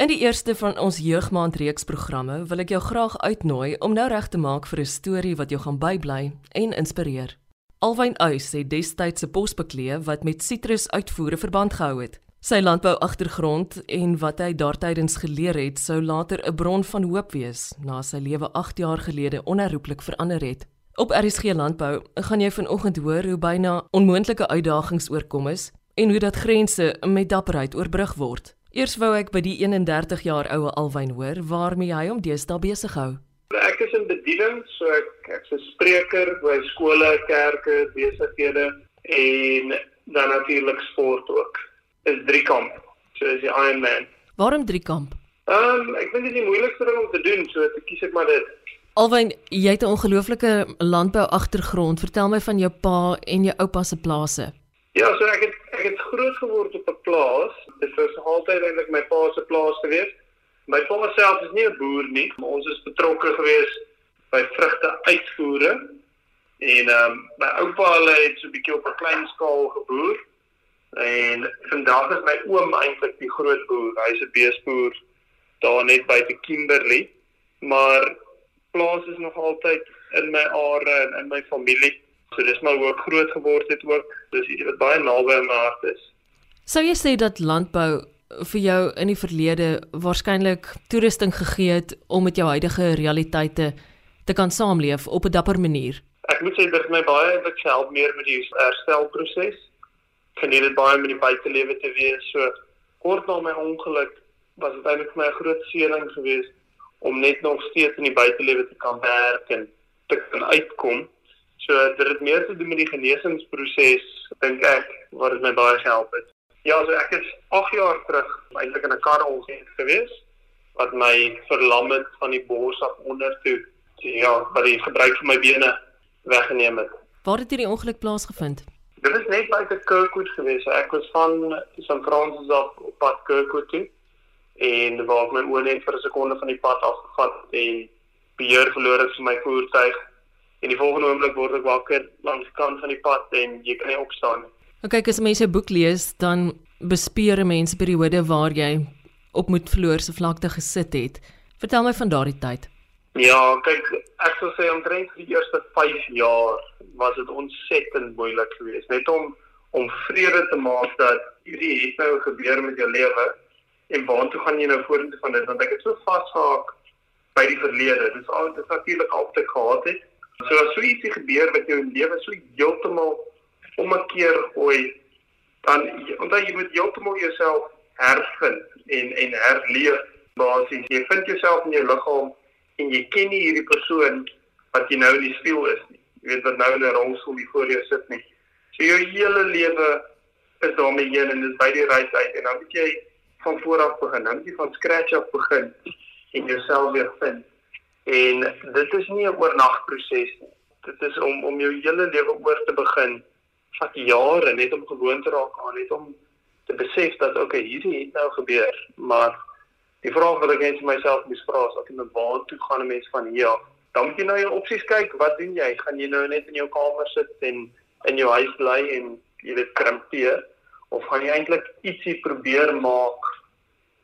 In die eerste van ons jeugmaand reeks programme wil ek jou graag uitnooi om nou reg te maak vir 'n storie wat jou gaan bybly en inspireer. Alwyn Uys het destyds 'n pos beklee wat met sitrus uitvoere verband gehou het. Sy landbou agtergrond en wat hy daartydens geleer het, sou later 'n bron van hoop wees na sy lewe 8 jaar gelede onherroepelik verander het. Op RSG Landbou gaan jy vanoggend hoor hoe byna onmoontlike uitdagings oorkom is en hoe dat grense met dapperheid oorbrug word. Eers wou ek by die 31 jaar oue Alwyn hoor waarmee hy hom deesdae besig hou. Ek is in bediening, so ek ek's 'n spreker by skole, kerke, besighede en dan natuurlik sport ook. Is drie kamp. So is die Iron Man. Waarom drie kamp? Ehm um, ek vind dit die moeilikste ding om te doen, so ek kies ek maar dit. Alwyn, jy het 'n ongelooflike landbou agtergrond. Vertel my van jou pa en jou oupa se plase. Ja, so ek het ek het groot geword op 'n plaas. Dit was altyd eintlik my pa se plaas gewees. My pa self is nie 'n boer nie, maar ons is betrokke gewees by vrugte uitvoere. En ehm um, my oupa hulle het so 'n bietjie op 'n klein skaal geboer. En vandag is my oom eintlik die groot boer. Hy's 'n beesboer daar net by te Kimberley. Maar plaas is nog altyd in my are en in my familie. So dis maar hoe ek groot geword het ook. Dis iets wat baie naby aan my hart is. Sou jy sê dat landbou vir jou in die verlede waarskynlik toerusting gegee het om met jou huidige realiteite te kan saamleef op 'n dapper manier? Ek moet sê dit het my baie gehelp meer met die herstelproses. Geniet dit baie met die buitelewe te wees. So kort na my ongeluk was dit eintlik vir my 'n groot seëning geweest om net nog steeds in die buitelewe te kan werk en te kan uitkom So dit het meer te doen met die genesingsproses dink ek wat dit my baie gehelp het. Ja, so ek is 8 jaar terug eintlik in 'n kar ongeluk gewees wat my verlam het van die bors af onder toe. Ja, wat die gebruik van my bene weggeneem het. Waar het hierdie ongeluk plaasgevind? Dit is net by die Kirkwood gewees. Ek was van St. Francis af op pad Kirkwood toe en waar ek my oë net vir 'n sekonde van die pad afgevat en beheer verloor het van my voertuig en die volgende oomblik word ek wakker langs kant van die pad en jy kan nie opstaan nie. OK, as mense 'n boek lees, dan bespeer mense periode waar jy op moet verloor se vlakte gesit het. Vertel my van daardie tyd. Ja, kyk, ek sou sê omtrent die eerste 5 jaar was dit ontsettend moeilik geweest net om om vrede te maak dat hierdie het nou gebeur met jou lewe en waartoe gaan jy nou vorentoe van dit want ek het so vasgehak by die verlede. Dis al dit natuurlik altyd gehad het So as so ietsie gebeur wat jou lewe so heeltemal omkeer gooi, dan omdat jy moet heeltemal jouself hervind en en herleef basies. Jy vind jouself in jou liggaam en jy ken nie hierdie persoon wat jy nou in die spieël is nie. Jy weet wat nou in 'n rolstoel voor jou sit nie. So jou hele lewe is daarmee heen en dis by die reis uit en dan moet jy van voor af begin. Dan moet jy van scratch af begin en jouself weer vind. En dit is nie 'n oornagproses nie. Dit is om om jou hele lewe oor te begin. Vat jare net om gewoon te raak aan, net om te besef dat okay, hierdie het nou gebeur, maar die vraag wat ek net vir myself moet vra is, ek moet waar toe gaan 'n mens van hier af? Dan moet jy nou jou opsies kyk. Wat doen jy? Gaan jy nou net in jou kamer sit en in jou huis bly en jy weet krimpeer of gaan jy eintlik ietsie probeer maak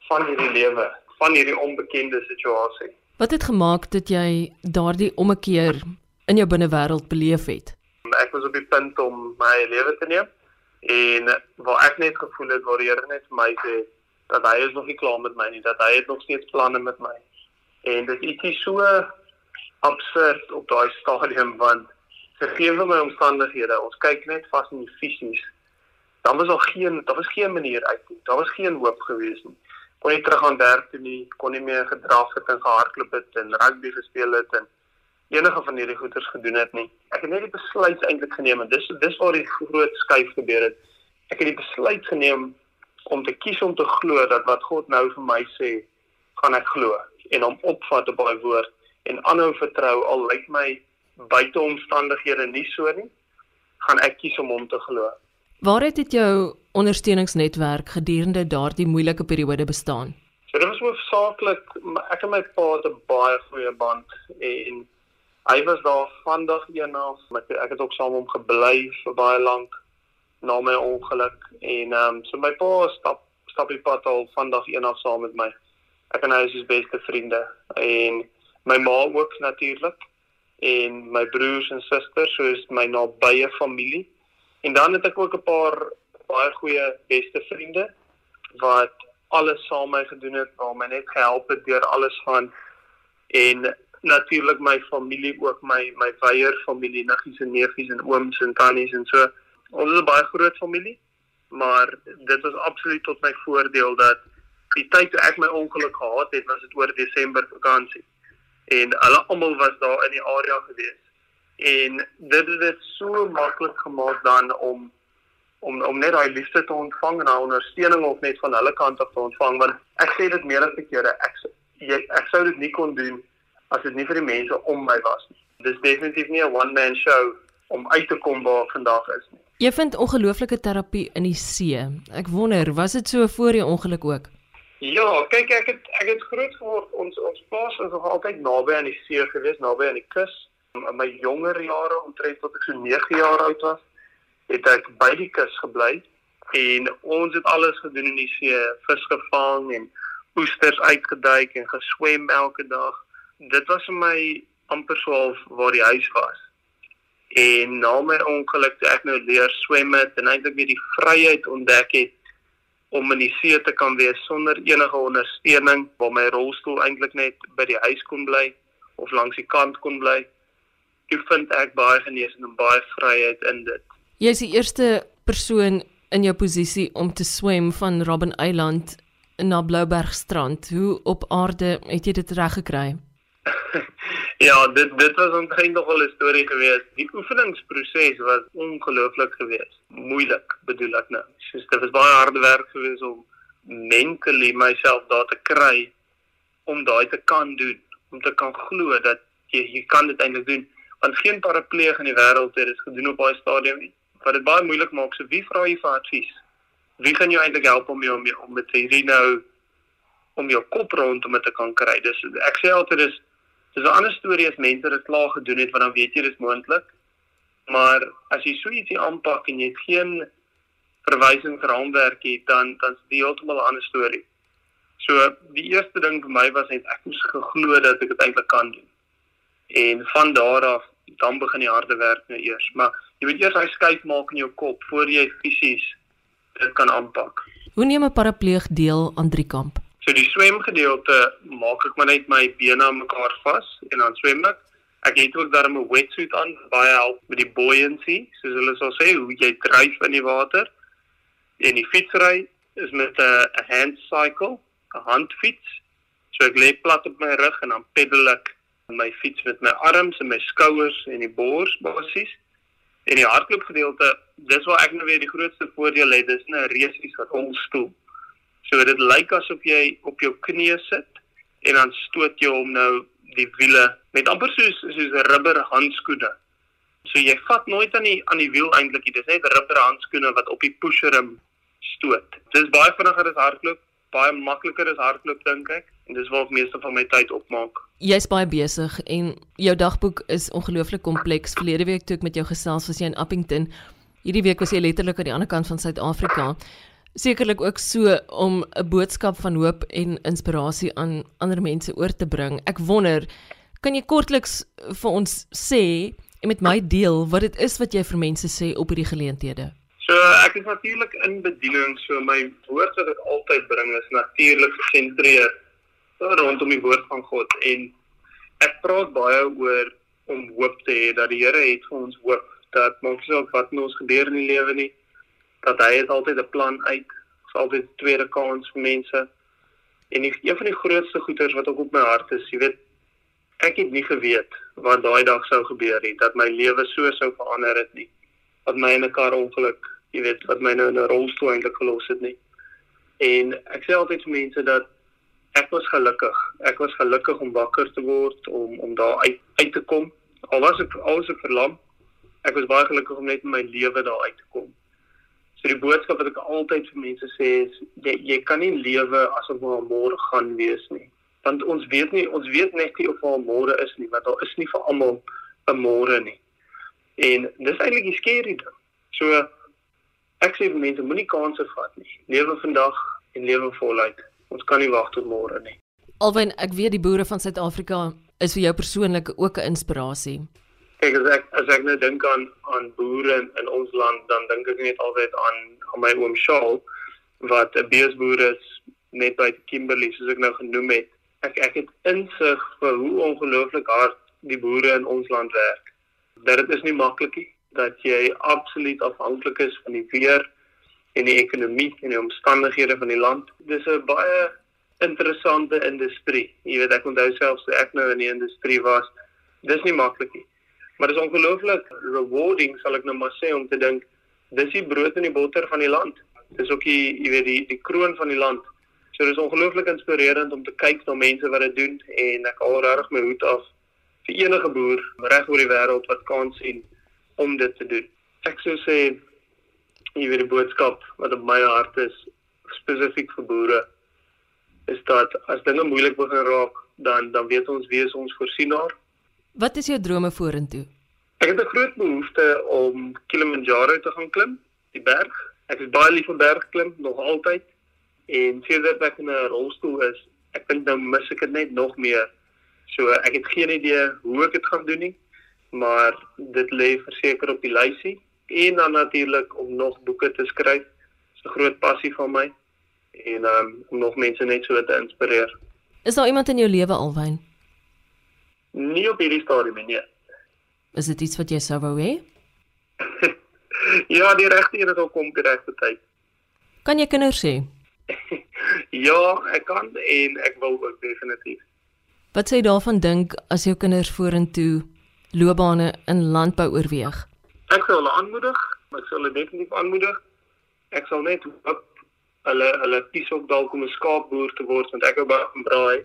van hierdie lewe, van hierdie onbekende situasie? Wat het gemaak dat jy daardie ommekeer in jou binnewêreld beleef het? Ek was op die punt om my lewe te neem en waar ek net gevoel het waar die Here net vir my sê dat hy is nog nie klaar met my nie, dat hy het nog steeds planne met my. En dit is ietsie so absurd op daai stadium want gegee my omstandighede, ons kyk net vas in die fisies. Dan was daar geen, daar was geen manier uit nie. Daar was geen hoop gewees nie kon nie terug aan werk toe nie, kon nie meer gedraf het en gehardloop het en rugby gespeel het en enige van hierdie goeters gedoen het nie. Ek het net die besluit eintlik geneem en dis dis waar die groot skuif gebeur het. Ek het die besluit geneem om te kies om te glo dat wat God nou vir my sê, gaan ek glo en hom opvat op daai woord en aanhou vertrou al lyk my buite omstandighede nie so nie, gaan ek kies om hom te glo. Waar het dit jou ondersteuningsnetwerk gedurende daardie moeilike periode bestaan? So dit was hoofsaaklik ek en my pa het 'n baie goeie band en hy was daar van dag 1 af. Ek, het ook saam hom gebly vir baie lank na my ongeluk en ehm um, so my pa stap stap die pad al van dag 1 af saam met my. Ek en hy is ons beste vriende en my ma ook natuurlik en my broers en susters, soos my nabye familie. En dan het ek ook 'n paar baie goeie beste vriende wat alles saam met my gedoen het, waar my net gehelp het deur alles van en natuurlik my familie ook my my weier familie, niggies en neefies en ooms en tannies en so. Ons is 'n baie groot familie, maar dit was absoluut tot my voordeel dat die tyd toe ek my ongeluk gehad het, was dit oor Desember vakansie. En hulle almal was daar in die area gewees. En dit het dit so maklik gemaak dan om om om net daai liefde te ontvang en daai ondersteuning of net van hulle kant af te ontvang want ek sê dit meer as keer ek jy, ek sou dit nie kon doen as dit nie vir die mense om my was nie. Dis definitief nie 'n one man show om uit te kom waar vandag is nie. Jy vind ongelooflike terapie in die see. Ek wonder, was dit so voor die ongeluk ook? Ja, kyk ek het ek het groot geword ons ons plaas is nog altyd naby aan die see gewees, naby aan die kus. In my jonger jare, omtrent tot ek so 9 jaar oud was, het ek by die kus gebly en ons het alles gedoen in die see, vis gevang en oesters uitgeduik en geswem elke dag. Dit was vir my amper so half waar die huis was. En na my ongeluk toe ek nou leer swem het en eintlik weer die vryheid ontdek het om in die see te kan wees sonder enige ondersteuning, waar my rolstoel eintlik net by die huis kon bly of langs die kant kon bly. Ek vind ek baie genesing en baie vryheid in dit. Jy is die eerste persoon in jou posisie om te swem van Robben Eiland na Bloubergstrand. Hoe op aarde het jy dit reg gekry? ja, dit dit was omtrent nog wel 'n storie geweest. Die oefeningsproses was ongelooflik geweest. Moeilik, bedoel ek nou. Soos dit was baie harde werk geweest om mentally myself daar te kry om daai te kan doen, om te kan glo dat jy jy kan dit eintlik doen. Want geen parapleeg in die wêreld het dit gedoen op daai stadium nie wat dit baie moeilik maak. So wie vra jy vir advies? Wie kan jou eintlik help om jou om, om met hierdie nou om jou kop rond om dit te kan kry? Dis ek sê altyd dis dis 'n ander storie as mense dit klaar gedoen het want dan weet jy dis moontlik. Maar as jy so ietsie aanpak en jy het geen verwysing vir raamwerk het, dan dan is dit heeltemal 'n ander storie. So die eerste ding vir my was net ek moes geglo dat ek dit eintlik kan doen. En van daar af dan begin die harde werk nou eers. Maar jy moet eers hy skuif maak in jou kop voor jy fisies dit kan aanpak. Hoe neem 'n parapleeg deel aan drie kamp? So die swemgedeelte maak ek maar net my bene aan mekaar vas en dan swem ek. Ek het ook daarmee 'n wetsuit aan baie help met die buoyancy, soos hulle sal sê, hoe jy dryf in die water. En die fietsry is met 'n hand cycle, 'n handfiets. So ek lê plat op my rug en dan peddel ek my fiets met my arms en my skouers en die bors basies. En die hardloop gedeelte, dis waar ek nou weer die grootste voordeel het, dis 'n resies wat rolstoel. So dit lyk asof jy op jou knieë sit en dan stoot jy hom nou die wiele met amper soos soos 'n rubber handskoene. So jy vat nooit aan die aan die wiel eintlik, dit is net rubber handskoene wat op die pusherrim stoot. Dis baie vinniger as hardloop, baie makliker as hardloop dink ek en dis waar ek meeste van my tyd opmaak. Jy's baie besig en jou dagboek is ongelooflik kompleks. Verlede week toe ek met jou gesels was jy in Appington. Hierdie week was jy letterlik aan die ander kant van Suid-Afrika. Sekerlik ook so om 'n boodskap van hoop en inspirasie aan ander mense oor te bring. Ek wonder, kan jy kortliks vir ons sê en met my deel wat dit is wat jy vir mense sê op hierdie geleenthede? So ek is natuurlik in bediening, so my woord wat ek altyd bring is natuurlik gesentreer rondom die woord van God en ek praat baie oor om hoop te hê dat die Here het vir ons hoop dat maak nie saak wat ons gebeur in die lewe nie dat hy het altyd 'n plan uit, is altyd 'n tweede kans vir mense. En die, een van die grootste goeders wat ook op my hart is, jy weet, ek het nie geweet wat daai dag sou gebeur nie, dat my lewe so sou verander het nie. Wat my in 'n kar ongeluk jy weet wat my nou in 'n rolstoel eintlik gelos het nie. En ek sê altyd vir mense dat ek was gelukkig. Ek was gelukkig om wakker te word, om om daar uit uit te kom. Al was ek al was ek verlam, ek was baie gelukkig om net in my lewe daar uit te kom. So die boodskap wat ek altyd vir mense sê is jy jy kan nie lewe asof daar môre gaan wees nie. Want ons weet nie, ons weet net nie of daar môre is nie, want daar is nie vir almal 'n môre nie. En dis eintlik die skerry ding. So Ek sê vir mense moenie kansse vat nie. Lewe vandag en lewe voluit. Ons kan nie wag tot môre nie. Alwen ek weet die boere van Suid-Afrika is vir jou persoonlik ook 'n inspirasie. Kyk as ek as ek nou dink aan aan boere in, in ons land, dan dink ek net altyd aan aan my oom Shaal wat 'n beesboer is net by Kimberley soos ek nou genoem het. Ek ek het insig vir hoe ongelooflik hard die boere in ons land werk. Dat dit is nie maklik nie dat jy absoluut afhanklik is van die weer en die ekonomie en die omstandighede van die land. Dis 'n baie interessante industrie. Jy weet ek onthou selfs toe ek nou in die industrie was, dis nie maklik nie. Maar dit is ongelooflik rewarding sal ek nou maar sê om te dink dis die brood en die botter van die land. Dis ook die jy weet die die kroon van die land. So dis ongelooflik inspirerend om te kyk na mense wat dit doen en ek al regtig my hoed af vir enige boer reg oor die wêreld wat kan sien om dit te doen. Ek sou sê jy weet die boodskap wat op my hart is spesifiek vir boere is dat as dinge moeilik begin raak, dan dan weet ons wie is ons voorsienaar. Wat is jou drome vorentoe? Ek het 'n groot behoefte om Kilimanjaro te gaan klim, die berg. Ek is baie lief vir bergklim nog altyd. En sedert ek in 'n rolstoel is, ek dink nou mis ek dit net nog meer. So ek het geen idee hoe ek dit gaan doen nie, maar dit lê verseker op die lysie en dan natuurlik om nog boeke te skryf. Dis 'n groot passie van my en um, om nog mense net so te inspireer. Is daar iemand in jou lewe alwyn? Nie op hierdie stadium nie. Is dit iets wat jy sou wou hê? ja, die regte een het al kom die regte tyd. Kan jy kinders hê? ja, ek kan en ek wil ook definitief. Wat sê jy daarvan dink as jou kinders vorentoe loopbane in landbou oorweeg? Ek sal hulle aanmoedig, ek sal hulle definitief aanmoedig. Ek sal net hoop hulle hulle kies ook dalk om 'n skaapboer te word want ek wou baie van braai.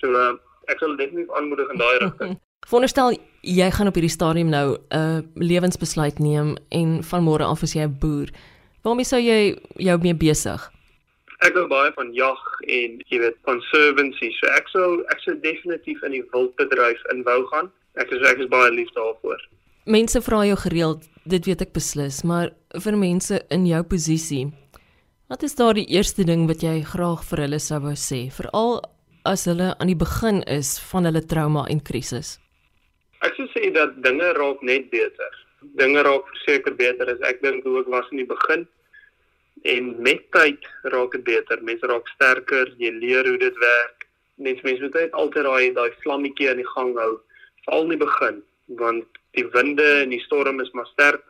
So uh, ek sal definitief aanmoedig in daai rigting. Veronderstel jy gaan op hierdie stadium nou 'n uh, lewensbesluit neem en van môre af as jy 'n boer. Waarmee sou jy jou mee besig? Ek hou baie van jag en jy weet conservancy. So ek sou ek sou definitief in die wildbedryf inwou gaan. Ek is ek is baie lief daarvoor. Mense vra jou gereeld, dit weet ek beslis, maar vir mense in jou posisie, wat is daar die eerste ding wat jy graag vir hulle sou wou sê, veral as hulle aan die begin is van hulle trauma en krisis? Ek sou sê dat dinge raak net beter. Dinge raak verseker beter as ek dink hoe ek was in die begin en met tyd raak dit beter. Mense raak sterker, jy leer hoe dit werk. Mens mens moet net altyd daai daai vlammetjie in die gang hou, veral in die begin, want die winde en die storm is maar sterk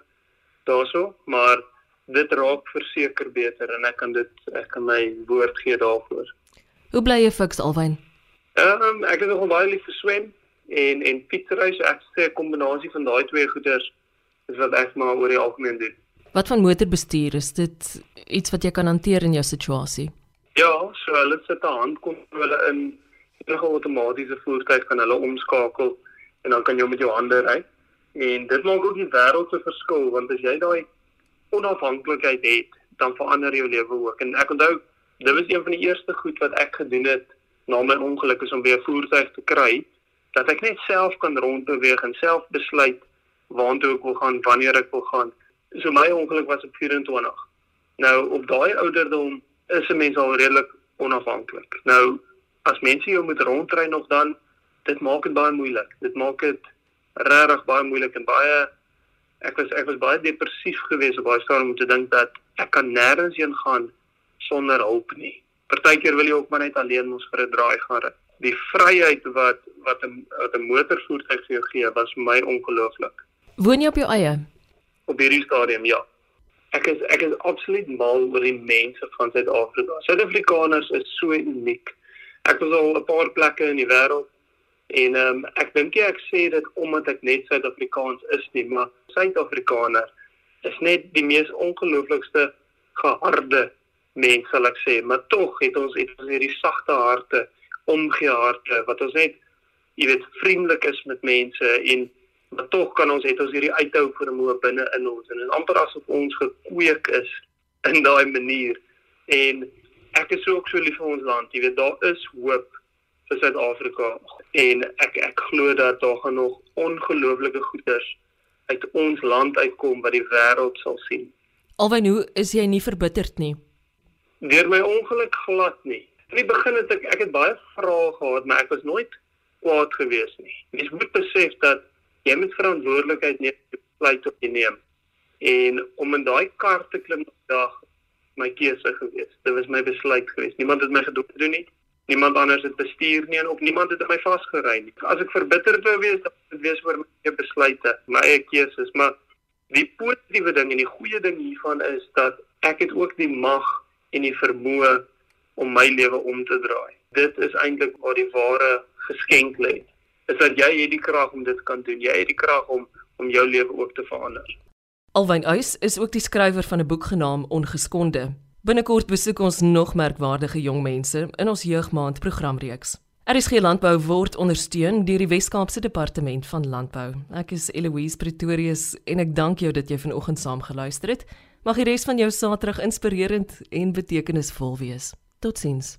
daarso, maar dit raak verseker beter en ek kan dit ek kan my woord gee daarvoor. Hoe bly jy fiks alwyn? Ehm um, ek is nogal baie lief vir swem en en fietsry, so ek sê 'n kombinasie van daai twee goeders is wat ek maar oor die algemeen doen. Wat van motorbestuur is dit iets wat jy kan hanteer in jou situasie? Ja, so hulle sit 'n handkontrole in enige outomatiese voertuig kan hulle omskakel en dan kan jy met jou hande ry. En dit maak ook die wêreld se verskil want as jy daai onafhanklikheid het, dan verander jou lewe ook. En ek onthou, dit was een van die eerste goed wat ek gedoen het na my ongeluk is om weer 'n voertuig te kry dat ek net self kan rondbeweeg en self besluit waartoe ek wil gaan, wanneer ek wil gaan so my ongeluk was op 24. Nou op daai ouderdom is 'n mens al redelik onafhanklik. Nou as mense jou moet rondry nog dan dit maak dit baie moeilik. Dit maak dit regtig baie moeilik en baie ek was ek was baie depressief geweest op daai stadium om te dink dat ek kan nêrens heen gaan sonder hulp nie. Partykeer wil jy ook maar net alleen mos vir 'n draai gaan ry. Die vryheid wat wat 'n wat 'n motorvoertuig vir jou gee was vir my ongelooflik. Woon jy op jou eie? op hierdie stadium ja. Ek is ek is absoluut mal oor die mense van Suid-Afrika. Suid-Afrikaners is so uniek. Ek was al 'n paar plekke in die wêreld en ehm um, ek dink jy ek sê dit omdat ek net Suid-Afrikaans is nie, maar Suid-Afrikaner is net die mees ongelooflikste geharde mens sal ek sê, maar tog het ons het ons hierdie sagte harte, omgee harte wat ons net jy weet vriendelik is met mense en maar tog kan ons het ons hierdie uithou vermoë binne in ons en dit is amper asof ons gekweek is in daai manier. En ek is ook so lief vir ons land jy weet daar is hoop vir Suid-Afrika en ek ek glo dat daar gaan nog ongelooflike goeders uit ons land uitkom wat die wêreld sal sien Alwen hoe is jy nie verbitterd nie Deur my ongeluk glad nie In die begin het ek ek het baie vrae gehad, maar ek was nooit kwaad gewees nie. Mens moet besef dat jy moet verantwoordelikheid neem vir besluit wat jy neem. En om in daai kar te klim dag my keuse gewees. Dit was my besluit gewees. Niemand het my gedoen doen nie. Niemand anders het bestuur nie en op niemand het my vasgery nie. As ek verbitterd wou wees, dan het wees oor my eie besluite, my eie keuses, maar die positiewe ding en die goeie ding hiervan is dat ek het ook die mag en die vermoë om my lewe om te draai. Dit is eintlik waar die ware geskenk lê. Is dat jy het die krag om dit kan doen. Jy het die krag om om jou lewe ook te verander. Alwyn Uys is ook die skrywer van 'n boek genaamd Ongeskonde. Binnekort besoek ons nog merkwaardige jong mense in ons jeugmaand programreeks. RSG Landbou word ondersteun deur die Wes-Kaapse Departement van Landbou. Ek is Eloise Pretorius en ek dank jou dat jy vanoggend saam geluister het. Mag die res van jou Saterdag inspirerend en betekenisvol wees. Totsiens.